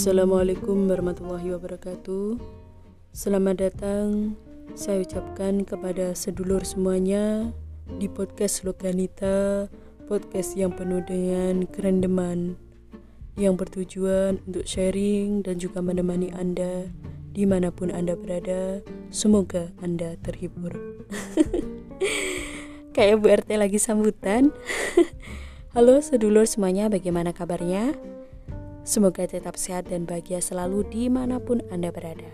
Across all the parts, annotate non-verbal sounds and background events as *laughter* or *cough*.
Assalamualaikum warahmatullahi wabarakatuh. Selamat datang saya ucapkan kepada sedulur semuanya di podcast Lokanita, podcast yang penuh dengan kerendeman yang bertujuan untuk sharing dan juga menemani Anda di mana pun Anda berada. Semoga Anda terhibur. *laughs* Kayak Bu RT lagi sambutan. *laughs* Halo sedulur semuanya, bagaimana kabarnya? Semoga tetap sehat dan bahagia selalu di mana pun Anda berada.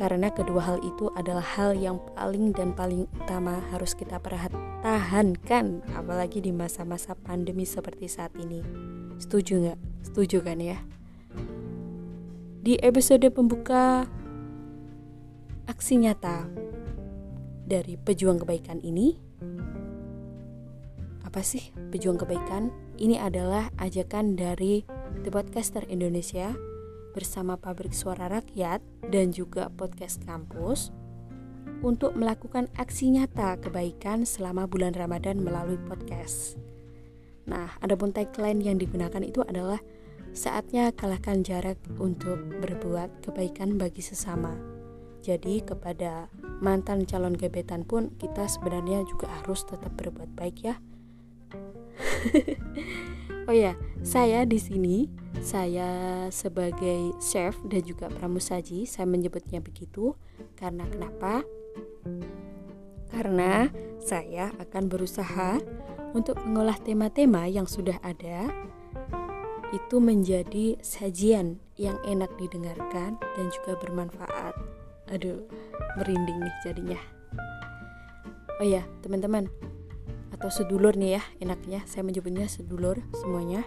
Karena kedua hal itu adalah hal yang paling dan paling utama harus kita pertahankan, apalagi di masa-masa pandemi seperti saat ini. Setuju nggak? Setuju kan ya? Di episode pembuka aksi nyata dari pejuang kebaikan ini, apa sih pejuang kebaikan? Ini adalah ajakan dari The Podcaster Indonesia bersama Pabrik Suara Rakyat dan juga Podcast Kampus untuk melakukan aksi nyata kebaikan selama bulan Ramadan melalui podcast. Nah, adapun tagline yang digunakan itu adalah saatnya kalahkan jarak untuk berbuat kebaikan bagi sesama. Jadi kepada mantan calon gebetan pun kita sebenarnya juga harus tetap berbuat baik ya. *laughs* Oh ya, saya di sini saya sebagai chef dan juga pramusaji, saya menyebutnya begitu karena kenapa? Karena saya akan berusaha untuk mengolah tema-tema yang sudah ada itu menjadi sajian yang enak didengarkan dan juga bermanfaat. Aduh, merinding nih jadinya. Oh ya, teman-teman, atau sedulur nih ya enaknya saya menyebutnya sedulur semuanya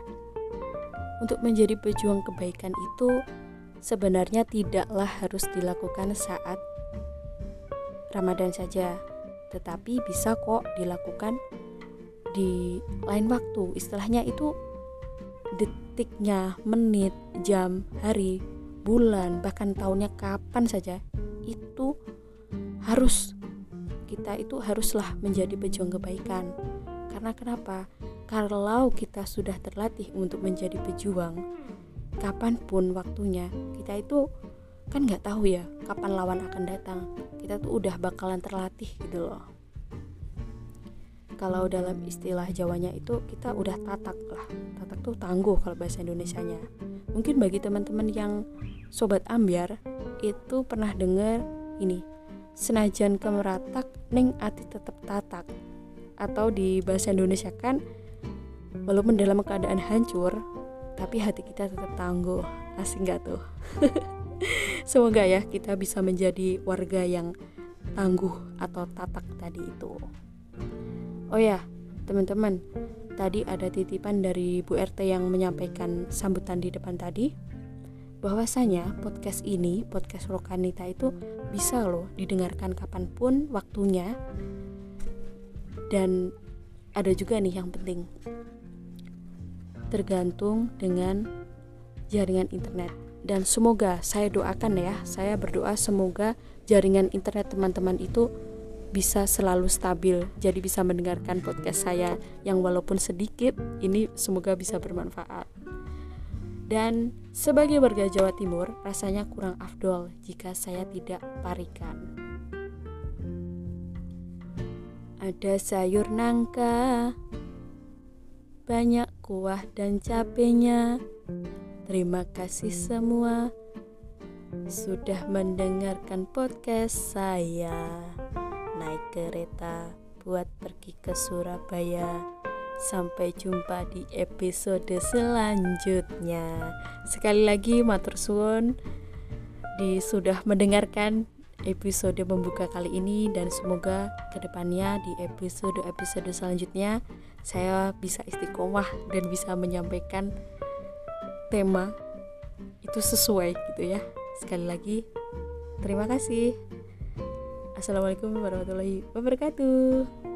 untuk menjadi pejuang kebaikan itu sebenarnya tidaklah harus dilakukan saat Ramadan saja tetapi bisa kok dilakukan di lain waktu istilahnya itu detiknya menit jam hari bulan bahkan tahunnya kapan saja itu harus kita itu haruslah menjadi pejuang kebaikan. Karena kenapa? Kalau kita sudah terlatih untuk menjadi pejuang, kapan pun waktunya, kita itu kan nggak tahu ya kapan lawan akan datang. Kita tuh udah bakalan terlatih gitu loh. Kalau dalam istilah Jawanya itu kita udah tatak lah. Tatak tuh tangguh kalau bahasa Indonesianya. Mungkin bagi teman-teman yang sobat ambiar itu pernah dengar ini senajan kemeratak ning ati tetep tatak atau di bahasa Indonesia kan walaupun dalam keadaan hancur tapi hati kita tetap tangguh. Asing gak tuh? *laughs* Semoga ya kita bisa menjadi warga yang tangguh atau tatak tadi itu. Oh ya teman-teman tadi ada titipan dari Bu RT yang menyampaikan sambutan di depan tadi. Bahwasanya podcast ini, podcast Rokanita itu bisa loh didengarkan kapan pun waktunya. Dan ada juga nih yang penting, tergantung dengan jaringan internet. Dan semoga saya doakan ya, saya berdoa semoga jaringan internet teman-teman itu bisa selalu stabil, jadi bisa mendengarkan podcast saya yang walaupun sedikit, ini semoga bisa bermanfaat. Dan sebagai warga Jawa Timur, rasanya kurang afdol jika saya tidak parikan. Ada sayur nangka, banyak kuah dan cabenya. Terima kasih semua sudah mendengarkan podcast saya. Naik kereta buat pergi ke Surabaya. Sampai jumpa di episode selanjutnya. Sekali lagi matur suwun di sudah mendengarkan episode membuka kali ini dan semoga ke depannya di episode-episode selanjutnya saya bisa istiqomah dan bisa menyampaikan tema itu sesuai gitu ya. Sekali lagi terima kasih. Assalamualaikum warahmatullahi wabarakatuh.